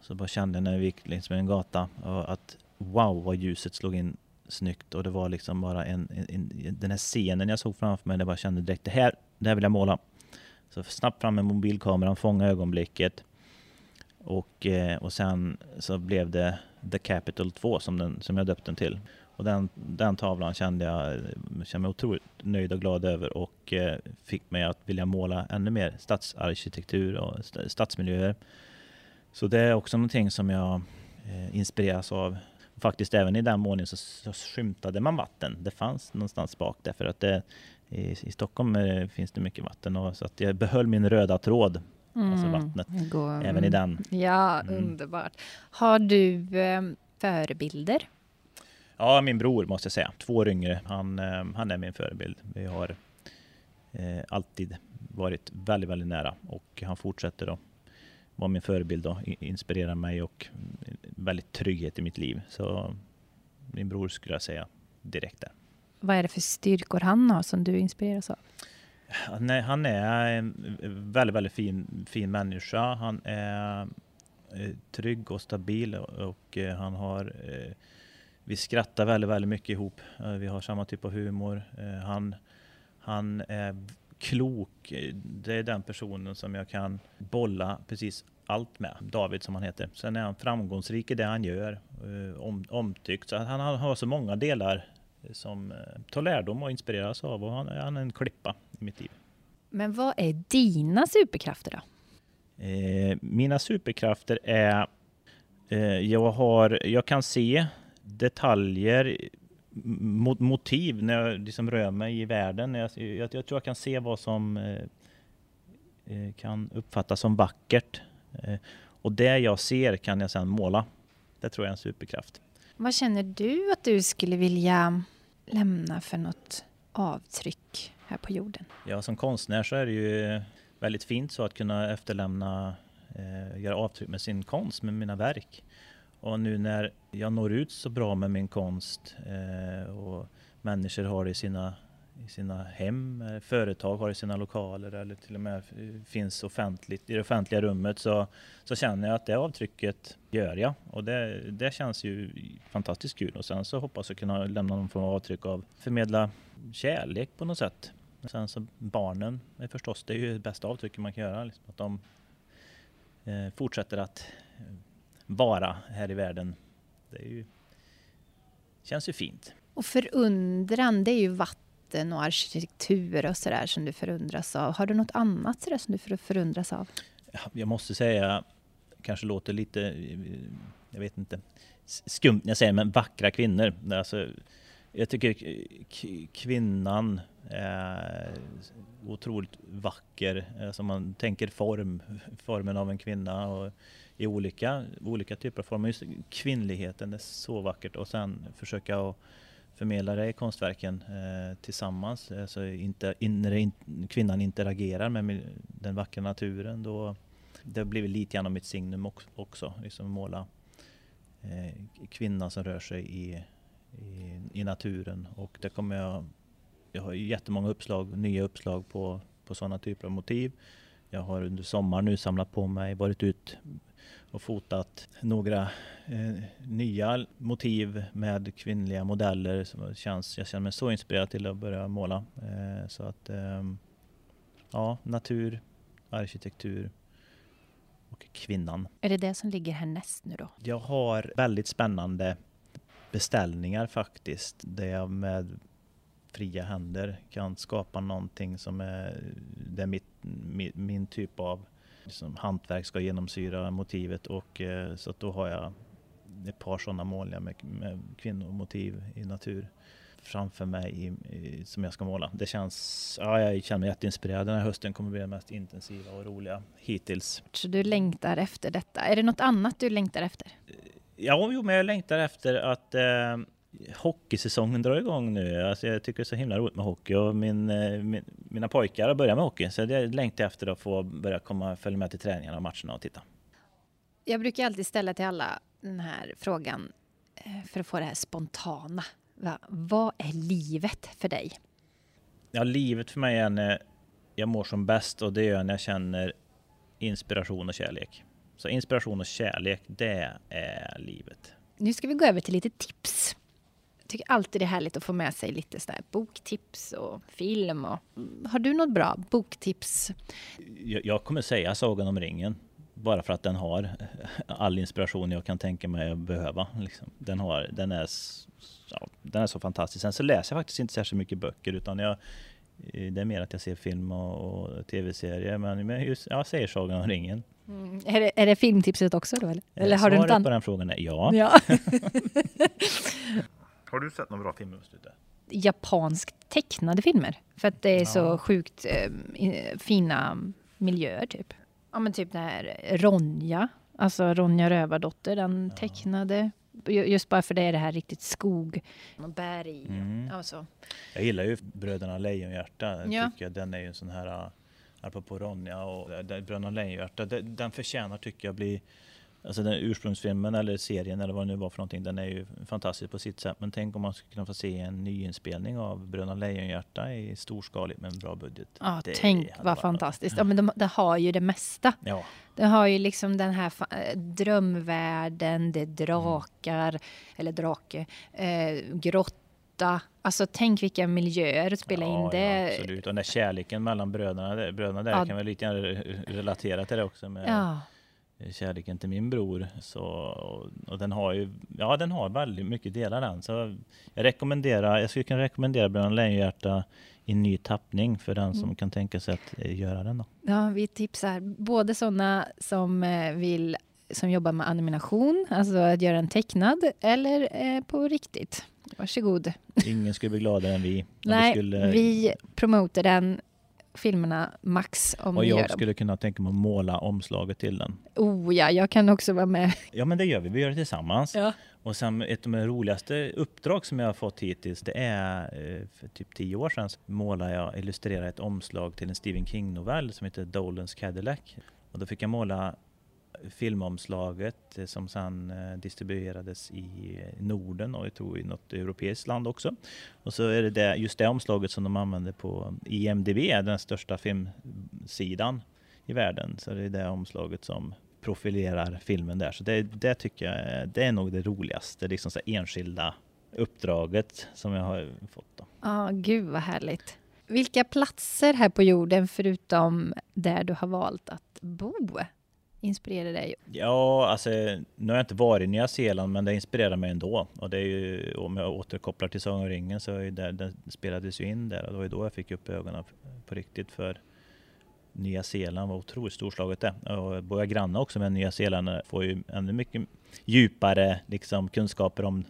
så bara kände när vi gick längs med en gata att wow vad ljuset slog in snyggt och det var liksom bara en, en, en, den här scenen jag såg framför mig, Jag bara kände direkt det här, det här vill jag måla. Så snabbt fram med mobilkameran, fånga ögonblicket. Och, eh, och sen så blev det The Capital 2 som, den, som jag döpte den till. Och den, den tavlan kände jag kände mig otroligt nöjd och glad över och eh, fick mig att vilja måla ännu mer stadsarkitektur och stadsmiljöer. Så det är också någonting som jag eh, inspireras av faktiskt även i den målningen så, så skymtade man vatten. Det fanns någonstans bak därför att det, i, i Stockholm eh, finns det mycket vatten och så att jag behöll min röda tråd. Alltså mm, alltså vattnet. Går, även i den. Ja, mm. underbart. Har du eh, förebilder? Ja, min bror måste jag säga. Två år yngre. Han, eh, han är min förebild. Vi har eh, alltid varit väldigt, väldigt nära och han fortsätter då var min förebild och inspirerar mig och väldigt trygghet i mitt liv. Så min bror skulle jag säga direkt där. Vad är det för styrkor han har som du inspireras av? Nej, han är en väldigt, väldigt fin, fin människa. Han är eh, trygg och stabil och eh, han har eh, vi skrattar väldigt, väldigt mycket ihop. Vi har samma typ av humor. Han, han är klok. Det är den personen som jag kan bolla precis allt med. David som han heter. Sen är han framgångsrik i det han gör. Eh, om, omtyckt. Så han har så många delar som eh, tar lärdom och inspireras av. Och han, han är en klippa i mitt liv. Men vad är dina superkrafter då? Eh, mina superkrafter är eh, jag, har, jag kan se detaljer motiv när jag liksom rör mig i världen. Jag, jag, jag tror jag kan se vad som eh, eh, kan uppfattas som vackert. Eh, och det jag ser kan jag sedan måla. Det tror jag är en superkraft. Vad känner du att du skulle vilja lämna för något avtryck här på jorden? Ja, som konstnär så är det ju väldigt fint så att kunna efterlämna, eh, göra avtryck med sin konst, med mina verk. Och nu när jag når ut så bra med min konst eh, och människor har det i sina, i sina hem, eh, företag har det i sina lokaler eller till och med eh, finns offentligt i det offentliga rummet så, så känner jag att det avtrycket gör jag. Och det, det känns ju fantastiskt kul. Och sen så hoppas jag kunna lämna någon form av avtryck av förmedla kärlek på något sätt. Sen så barnen är förstås, det är ju det bästa avtrycket man kan göra. Liksom, att de eh, fortsätter att vara här i världen. Det är ju, känns ju fint. Och förundran, det är ju vatten och arkitektur och sådär som du förundras av. Har du något annat sådär som du förundras av? Jag måste säga, kanske låter lite, jag vet inte, skumt när jag säger men vackra kvinnor. Alltså, Jag tycker kvinnan är otroligt vacker. Alltså man tänker form, formen av en kvinna och i olika, olika typer av former. Just kvinnligheten det är så vackert och sen försöka att förmedla det i konstverken eh, tillsammans. Alltså inte, när in, kvinnan interagerar med den vackra naturen då det har blivit lite grann av mitt signum också, liksom måla eh, kvinnan som rör sig i, i, i, naturen och det kommer jag jag har jättemånga uppslag, nya uppslag på, på sådana typer av motiv. Jag har under sommaren nu samlat på mig, varit ut och fotat några eh, nya motiv med kvinnliga modeller. Som känns, jag känner mig så inspirerad till att börja måla. Eh, så att eh, ja, natur, arkitektur och kvinnan. Är det det som ligger härnäst nu då? Jag har väldigt spännande beställningar faktiskt. Där jag med fria händer kan skapa någonting som är, det är mitt, min, min typ av liksom, hantverk ska genomsyra motivet och eh, så då har jag ett par sådana målningar med, med kvinnomotiv i natur framför mig i, i, som jag ska måla. Det känns, ja, jag känner mig jätteinspirerad. Den här hösten kommer bli den mest intensiva och roliga hittills. Så du längtar efter detta. Är det något annat du längtar efter? Ja, jo, men jag längtar efter att eh, hockeysäsongen drar igång nu. Alltså jag tycker det är så himla roligt med hockey och min, eh, min, mina pojkar har börjat med hockey så jag längtar efter att få börja komma följa med till träningarna och matcherna och titta. Jag brukar alltid ställa till alla den här frågan eh, för att få det här spontana. Va? Vad är livet för dig? Ja, livet för mig är när jag mår som bäst och det är när jag känner inspiration och kärlek. Så inspiration och kärlek, det är livet. Nu ska vi gå över till lite tips tycker alltid det är härligt att få med sig lite sådär boktips och film. Och, har du något bra boktips? Jag, jag kommer säga Sagan om ringen. Bara för att den har all inspiration jag kan tänka mig att behöva. Liksom. Den, har, den, är, ja, den är så fantastisk. Sen så läser jag faktiskt inte särskilt mycket böcker utan jag, det är mer att jag ser film och, och tv-serier. Men just, jag säger Sagan om ringen. Mm. Är, det, är det filmtipset också då? Eller, eller har Svaret du på den frågan är ja. ja. [laughs] [laughs] Har du sett några bra filmer just ute? Japanskt tecknade filmer. För att det är ja. så sjukt eh, fina miljöer typ. Ja men typ den här Ronja. Alltså Ronja Rövardotter, den ja. tecknade. Just bara för det är det här riktigt skog och berg. Mm. Alltså. Jag gillar ju Bröderna Lejonhjärta. Ja. Tycker jag, den är ju en sån här, eh, apropå Ronja och Bröderna Lejonhjärta, den förtjänar tycker jag bli Alltså den ursprungsfilmen eller serien eller vad det nu var för någonting, den är ju fantastisk på sitt sätt. Men tänk om man skulle kunna få se en nyinspelning av Bröderna Lejonhjärta i storskaligt med en bra budget. Ja, det tänk vad fantastiskt. [laughs] Ja, men de, de, har ju det mesta. Ja. De har ju liksom den här eh, drömvärlden, det är drakar, mm. eller drake, eh, grotta. Alltså tänk vilka miljöer att spela ja, in det. Ja, absolut, och den där kärleken mellan bröderna, bröderna där ja. kan väl lite grann relatera till det också. Med, ja kärleken till min bror. Så, och den har ju, ja den har väldigt mycket delar den. Så jag rekommenderar, jag skulle kunna rekommendera Bröderna Lejonhjärta i ny tappning för den mm. som kan tänka sig att eh, göra den. Då. Ja, vi tipsar både sådana som eh, vill som jobbar med animation, alltså att göra en tecknad, eller eh, på riktigt. Varsågod. Ingen skulle bli gladare än vi. Nej, vi, skulle... vi promotar den filmerna max om Och jag skulle kunna tänka mig att måla omslaget till den. Oh ja, jag kan också vara med. Ja men det gör vi, vi gör det tillsammans. Ja. Och sen ett av de roligaste uppdrag som jag har fått hittills, det är eh, för typ tio år sedan målade jag, illustrerade ett omslag till en Stephen King-novell som heter Dolans Cadillac. Och då fick jag måla filmomslaget eh, som sedan eh, distribuerades i eh, Norden och jag tror i något europeiskt land också. Och så är det, det just det omslaget som de använder på IMDB, den största filmsidan i världen. Så det är det omslaget som profilerar filmen där. Så det, det tycker jag det är nog det roligaste, liksom så enskilda uppdraget som jag har fått. Ja, ah, gud vad härligt. Vilka platser här på jorden, förutom där du har valt att bo, inspirerar dig? Ja, alltså nu har jag inte varit i Nya Zeeland, men det inspirerar mig ändå. Och det är ju, om jag återkopplar till Sagan om ringen så är det, den spelades ju in där och det var ju då jag fick upp ögonen på riktigt för Nya Zeeland, vad otroligt storslaget det Och bor jag granne också med Nya Zeeland får ju ännu mycket djupare liksom, kunskaper om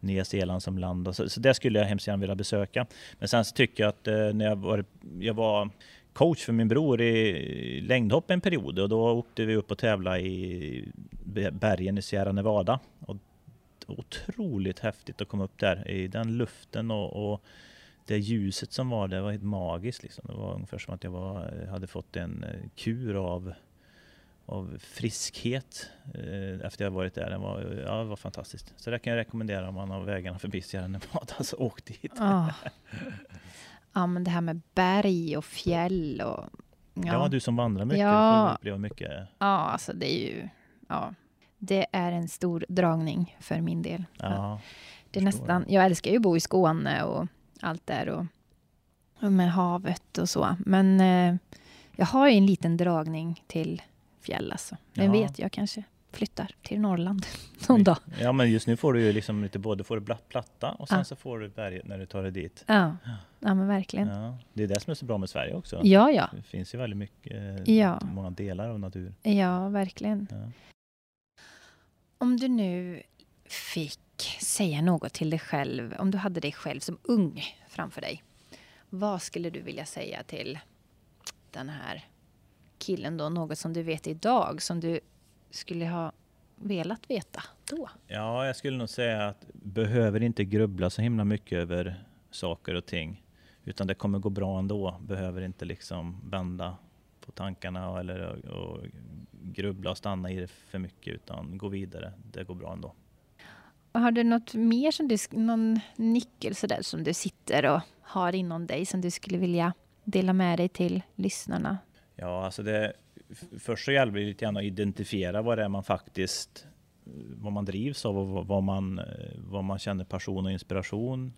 Nya Zeeland som land. Och så, så det skulle jag hemskt gärna vilja besöka. Men sen så tycker jag att eh, när jag var, jag var coach för min bror i längdhopp en period och då åkte vi upp och tävlade i bergen i Sierra Nevada. Och otroligt häftigt att komma upp där i den luften och, och det ljuset som var där var helt magiskt. Liksom. Det var ungefär som att jag var, hade fått en eh, kur av, av friskhet eh, efter jag varit där. Det var, ja, det var fantastiskt. Så det kan jag rekommendera om man har vägarna förbi Sierra Nevada, [laughs] så åk dit. Oh. [laughs] Ja, men det här med berg och fjäll och... Ja, ja du som vandrar mycket, ja, får uppleva mycket. Ja, alltså det är ju... Ja, det är en stor dragning för min del. Ja, det är nästan, jag älskar ju att bo i Skåne och allt där och, och med havet och så. Men eh, jag har ju en liten dragning till fjäll alltså. Vem ja. vet, jag kanske flyttar till Norrland [laughs] någon dag. Ja, men just nu får du ju liksom lite både får du platta och sen ja. så får du berget när du tar dig dit. Ja, ja men verkligen. Ja. Det är det som är så bra med Sverige också. Ja, ja. Det finns ju väldigt mycket, ja. många delar av natur. Ja, verkligen. Ja. Om du nu fick säga något till dig själv, om du hade dig själv som ung framför dig. Vad skulle du vilja säga till den här killen då? Något som du vet idag som du skulle ha velat veta då? Ja, jag skulle nog säga att behöver inte grubbla så himla mycket över saker och ting. Utan det kommer gå bra ändå. Behöver inte liksom vända på tankarna eller och grubbla och stanna i det för mycket utan gå vidare. Det går bra ändå. Har du något mer som du, någon nyckel sådär som du sitter och har inom dig som du skulle vilja dela med dig till lyssnarna? Ja, alltså det, först så gäller det lite grann att identifiera vad det är man faktiskt vad man drivs av och vad man, eh, vad man känner passion och inspiration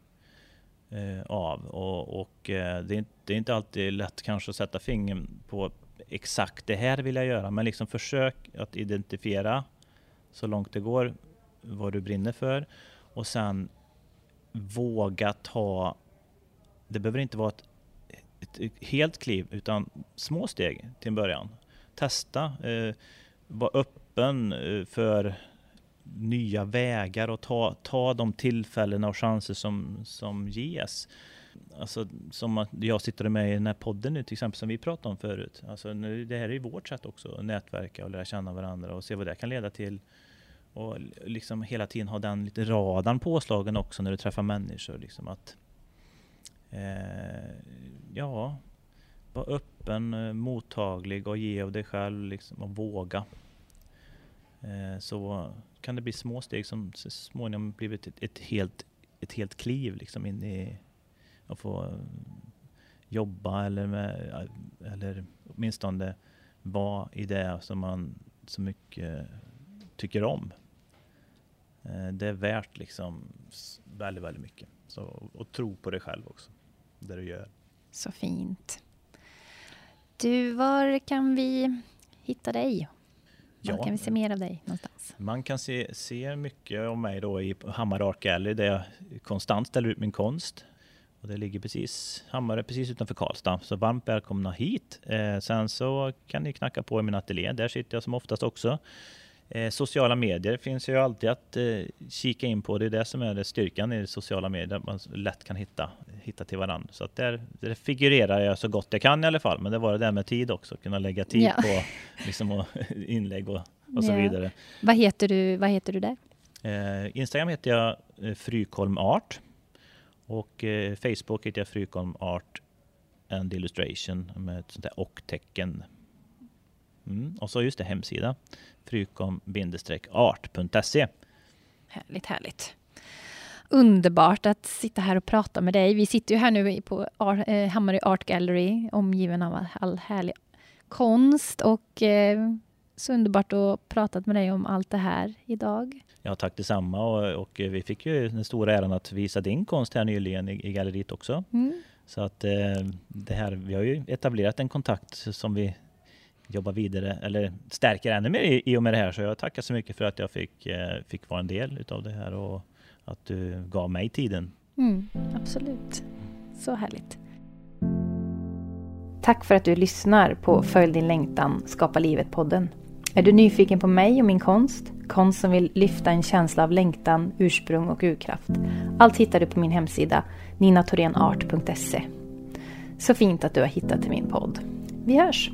eh, av. Och, och eh, det, är, det, är, inte alltid lätt kanske att sätta fingret på exakt det här vill jag göra, men liksom försök att identifiera så långt det går vad du brinner för och sen våga ta, det behöver inte vara ett, ett helt kliv utan små steg till en början. Testa, eh, var öppen eh, för nya vägar och ta, ta de tillfällen och chanser som, som ges. Alltså som att jag sitter med i den här podden nu till exempel som vi pratade om förut. Alltså nu, det här är ju vårt sätt också, att nätverka och lära känna varandra och se vad det kan leda till. Och liksom hela tiden ha den lite radarn påslagen också när du träffar människor. Liksom att, eh, ja, var öppen, eh, mottaglig och ge av dig själv liksom, och våga. Eh, så kan det bli små steg som så småningom blivit ett, ett, helt, ett helt kliv liksom in i att få eh, jobba eller, med, eh, eller åtminstone vara i det som man så mycket tycker om. Eh, det är värt liksom väldigt, väldigt mycket. Så, och tro på dig själv också, det du gör. Så fint. Du, var kan vi hitta dig? Var ja, kan vi se mer av dig någonstans? Man kan se, se mycket av mig då i Hammar Art Gallery där jag konstant ställer ut min konst. Och det ligger precis, Hammarö precis utanför Karlstad. Så varmt välkomna hit. Eh, sen så kan ni knacka på i min ateljé. Där sitter jag som oftast också. Eh, sociala medier finns ju alltid att eh, kika in på. Det är det som är det styrkan i sociala medier, att man lätt kan hitta, hitta till varandra. Så att där, där figurerar jag så gott jag kan i alla fall. Men det var det där med tid också, kunna lägga tid ja. på [laughs] liksom, och, [laughs] inlägg och, och så ja. vidare. Vad heter du, vad heter du där? Eh, Instagram heter jag Frykholm Art och Facebook heter jag Frykholm Art and Illustration med ett sånt där och-tecken. Mm. Och så just det, hemsida frykom-art.se. Härligt, härligt. Underbart att sitta här och prata med dig. Vi sitter ju här nu på eh, Hammarö Art Gallery omgiven av all härlig konst och eh, så underbart att prata med dig om allt det här idag. Ja, tack detsamma och, och vi fick ju den stora äran att visa din konst här nyligen i, i galleriet också. Mm. Så att eh, det här, vi har ju etablerat en kontakt som vi jobba vidare eller stärker ännu mer i, i och med det här. Så jag tackar så mycket för att jag fick, eh, fick vara en del utav det här och att du gav mig tiden. Mm, absolut. Så härligt. Tack för att du lyssnar på Följ din längtan, Skapa livet-podden. Är du nyfiken på mig och min konst? Konst som vill lyfta en känsla av längtan, ursprung och urkraft. Allt hittar du på min hemsida ninatorenart.se. Så fint att du har hittat till min podd. Vi hörs!